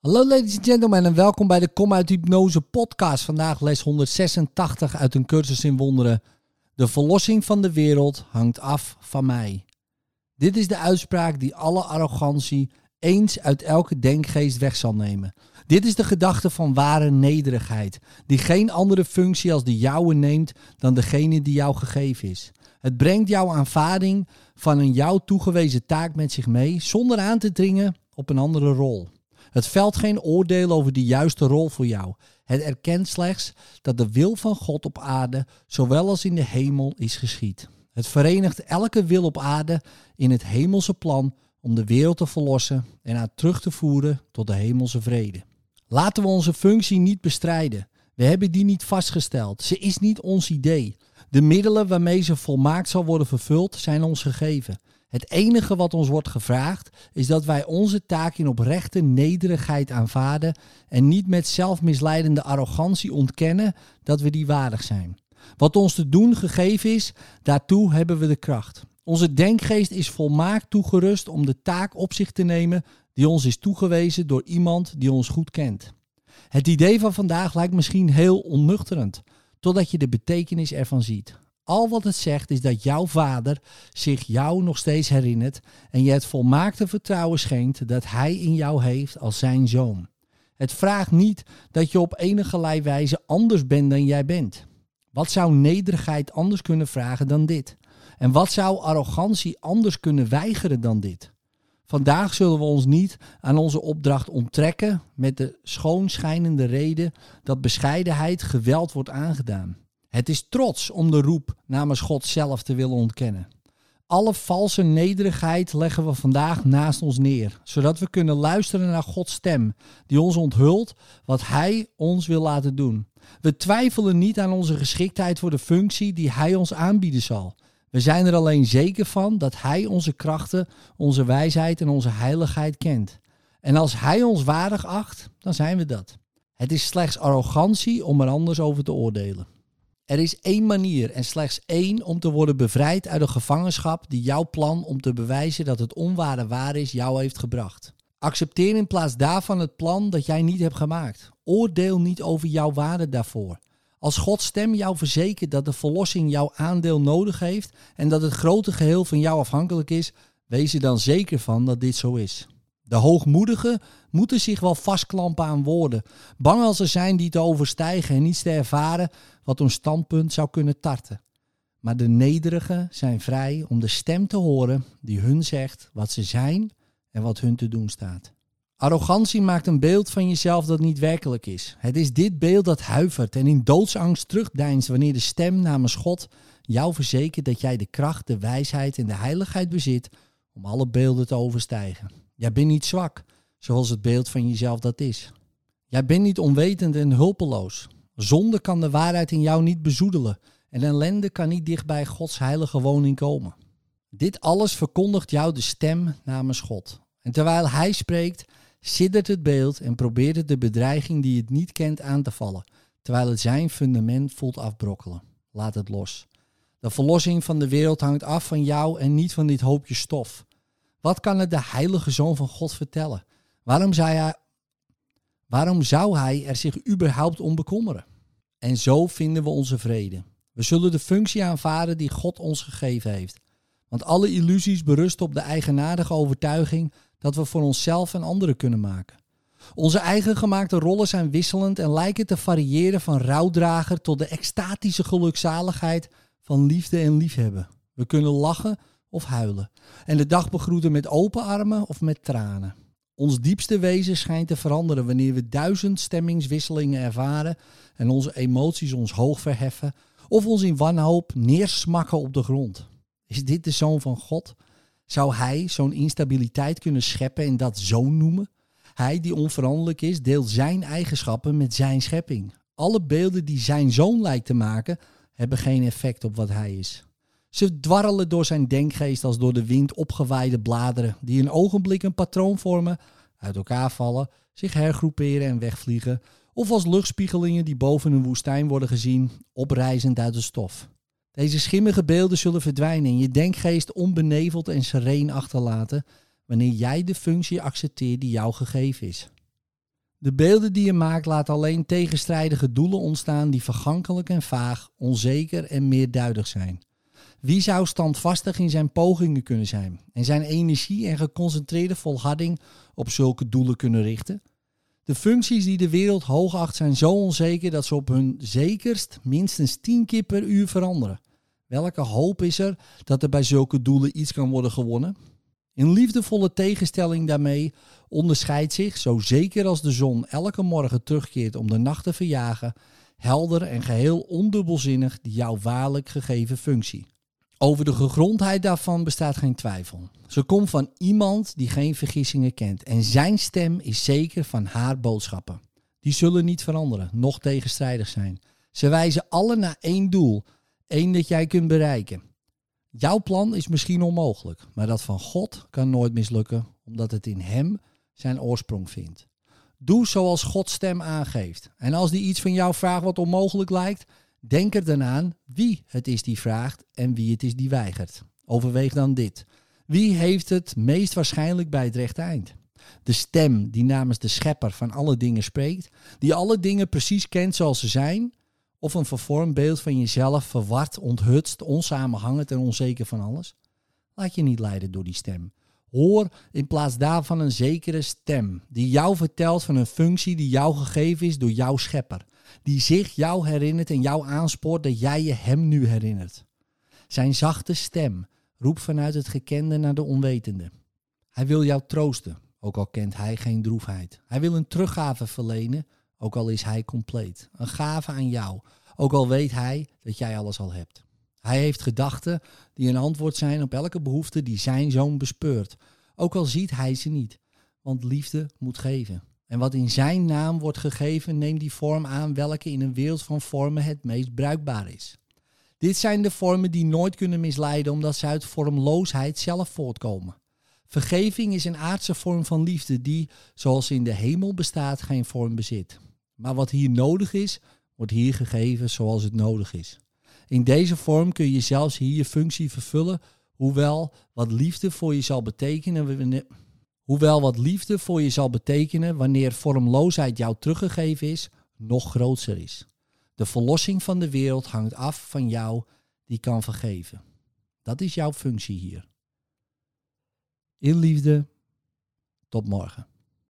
Hallo ladies and gentlemen en welkom bij de Kom uit Hypnose podcast. Vandaag les 186 uit een cursus in wonderen. De verlossing van de wereld hangt af van mij. Dit is de uitspraak die alle arrogantie eens uit elke denkgeest weg zal nemen. Dit is de gedachte van ware nederigheid, die geen andere functie als de jouwe neemt dan degene die jou gegeven is. Het brengt jouw aanvaarding van een jou toegewezen taak met zich mee, zonder aan te dringen op een andere rol. Het velt geen oordeel over de juiste rol voor jou. Het erkent slechts dat de wil van God op aarde, zowel als in de hemel, is geschied. Het verenigt elke wil op aarde in het hemelse plan om de wereld te verlossen en haar terug te voeren tot de hemelse vrede. Laten we onze functie niet bestrijden. We hebben die niet vastgesteld. Ze is niet ons idee. De middelen waarmee ze volmaakt zal worden vervuld zijn ons gegeven. Het enige wat ons wordt gevraagd is dat wij onze taak in oprechte nederigheid aanvaarden en niet met zelfmisleidende arrogantie ontkennen dat we die waardig zijn. Wat ons te doen gegeven is, daartoe hebben we de kracht. Onze denkgeest is volmaakt toegerust om de taak op zich te nemen die ons is toegewezen door iemand die ons goed kent. Het idee van vandaag lijkt misschien heel onnuchterend, totdat je de betekenis ervan ziet. Al wat het zegt is dat jouw vader zich jou nog steeds herinnert en je het volmaakte vertrouwen schenkt dat hij in jou heeft als zijn zoon. Het vraagt niet dat je op enige wijze anders bent dan jij bent. Wat zou nederigheid anders kunnen vragen dan dit? En wat zou arrogantie anders kunnen weigeren dan dit? Vandaag zullen we ons niet aan onze opdracht onttrekken met de schoonschijnende reden dat bescheidenheid geweld wordt aangedaan. Het is trots om de roep namens God zelf te willen ontkennen. Alle valse nederigheid leggen we vandaag naast ons neer, zodat we kunnen luisteren naar Gods stem, die ons onthult wat Hij ons wil laten doen. We twijfelen niet aan onze geschiktheid voor de functie die Hij ons aanbieden zal. We zijn er alleen zeker van dat Hij onze krachten, onze wijsheid en onze heiligheid kent. En als Hij ons waardig acht, dan zijn we dat. Het is slechts arrogantie om er anders over te oordelen. Er is één manier en slechts één om te worden bevrijd uit de gevangenschap die jouw plan om te bewijzen dat het onware waar is jou heeft gebracht. Accepteer in plaats daarvan het plan dat jij niet hebt gemaakt. Oordeel niet over jouw waarde daarvoor. Als Gods stem jou verzekert dat de verlossing jouw aandeel nodig heeft en dat het grote geheel van jou afhankelijk is, wees er dan zeker van dat dit zo is. De hoogmoedigen moeten zich wel vastklampen aan woorden, bang als ze zijn die te overstijgen en niets te ervaren wat hun standpunt zou kunnen tarten. Maar de nederigen zijn vrij om de stem te horen die hun zegt wat ze zijn en wat hun te doen staat. Arrogantie maakt een beeld van jezelf dat niet werkelijk is. Het is dit beeld dat huivert en in doodsangst terugdeinst wanneer de stem namens God jou verzekert dat jij de kracht, de wijsheid en de heiligheid bezit om alle beelden te overstijgen. Jij bent niet zwak, zoals het beeld van jezelf dat is. Jij bent niet onwetend en hulpeloos. Zonde kan de waarheid in jou niet bezoedelen en ellende kan niet dicht bij Gods heilige woning komen. Dit alles verkondigt jou de stem namens God. En terwijl Hij spreekt, siddert het beeld en probeert het de bedreiging die het niet kent aan te vallen, terwijl het zijn fundament voelt afbrokkelen. Laat het los. De verlossing van de wereld hangt af van jou en niet van dit hoopje stof. Wat kan het de heilige zoon van God vertellen? Waarom zou hij, waarom zou hij er zich überhaupt om bekommeren? En zo vinden we onze vrede. We zullen de functie aanvaarden die God ons gegeven heeft. Want alle illusies berusten op de eigenaardige overtuiging dat we voor onszelf en anderen kunnen maken. Onze eigen gemaakte rollen zijn wisselend en lijken te variëren van rouwdrager tot de extatische gelukzaligheid van liefde en liefhebben. We kunnen lachen of huilen en de dag begroeten met open armen of met tranen. Ons diepste wezen schijnt te veranderen wanneer we duizend stemmingswisselingen ervaren en onze emoties ons hoog verheffen of ons in wanhoop neersmakken op de grond. Is dit de zoon van God? Zou hij zo'n instabiliteit kunnen scheppen en dat zoon noemen? Hij die onveranderlijk is, deelt zijn eigenschappen met zijn schepping. Alle beelden die zijn zoon lijkt te maken, hebben geen effect op wat hij is. Ze dwarrelen door zijn denkgeest als door de wind opgewaaide bladeren, die een ogenblik een patroon vormen, uit elkaar vallen, zich hergroeperen en wegvliegen, of als luchtspiegelingen die boven een woestijn worden gezien, oprijzend uit de stof. Deze schimmige beelden zullen verdwijnen en je denkgeest onbeneveld en sereen achterlaten wanneer jij de functie accepteert die jou gegeven is. De beelden die je maakt laten alleen tegenstrijdige doelen ontstaan die vergankelijk en vaag, onzeker en meerduidig zijn. Wie zou standvastig in zijn pogingen kunnen zijn en zijn energie en geconcentreerde volharding op zulke doelen kunnen richten? De functies die de wereld hoogacht zijn zo onzeker dat ze op hun zekerst minstens 10 keer per uur veranderen. Welke hoop is er dat er bij zulke doelen iets kan worden gewonnen? In liefdevolle tegenstelling daarmee onderscheidt zich, zo zeker als de zon elke morgen terugkeert om de nacht te verjagen, helder en geheel ondubbelzinnig die jouw waarlijk gegeven functie. Over de gegrondheid daarvan bestaat geen twijfel. Ze komt van iemand die geen vergissingen kent en zijn stem is zeker van haar boodschappen. Die zullen niet veranderen, noch tegenstrijdig zijn. Ze wijzen alle naar één doel, één dat jij kunt bereiken. Jouw plan is misschien onmogelijk, maar dat van God kan nooit mislukken, omdat het in Hem zijn oorsprong vindt. Doe zoals Gods stem aangeeft. En als die iets van jou vraagt wat onmogelijk lijkt, denk er dan aan wie het is die vraagt en wie het is die weigert. Overweeg dan dit. Wie heeft het meest waarschijnlijk bij het rechte eind? De stem die namens de schepper van alle dingen spreekt, die alle dingen precies kent zoals ze zijn, of een vervormd beeld van jezelf, verward, onthutst, onsamenhangend en onzeker van alles? Laat je niet leiden door die stem. Hoor in plaats daarvan een zekere stem die jou vertelt van een functie die jou gegeven is door jouw schepper. Die zich jou herinnert en jou aanspoort dat jij je hem nu herinnert. Zijn zachte stem roept vanuit het gekende naar de onwetende. Hij wil jou troosten, ook al kent hij geen droefheid. Hij wil een teruggave verlenen, ook al is hij compleet. Een gave aan jou, ook al weet hij dat jij alles al hebt. Hij heeft gedachten die een antwoord zijn op elke behoefte die zijn zoon bespeurt, ook al ziet hij ze niet. Want liefde moet geven. En wat in zijn naam wordt gegeven, neemt die vorm aan welke in een wereld van vormen het meest bruikbaar is. Dit zijn de vormen die nooit kunnen misleiden omdat ze uit vormloosheid zelf voortkomen. Vergeving is een aardse vorm van liefde die, zoals in de hemel bestaat, geen vorm bezit. Maar wat hier nodig is, wordt hier gegeven zoals het nodig is. In deze vorm kun je zelfs hier je functie vervullen, hoewel wat liefde voor je zal betekenen, hoewel wat liefde voor je zal betekenen wanneer vormloosheid jou teruggegeven is, nog groter is. De verlossing van de wereld hangt af van jou die kan vergeven. Dat is jouw functie hier. In liefde, tot morgen.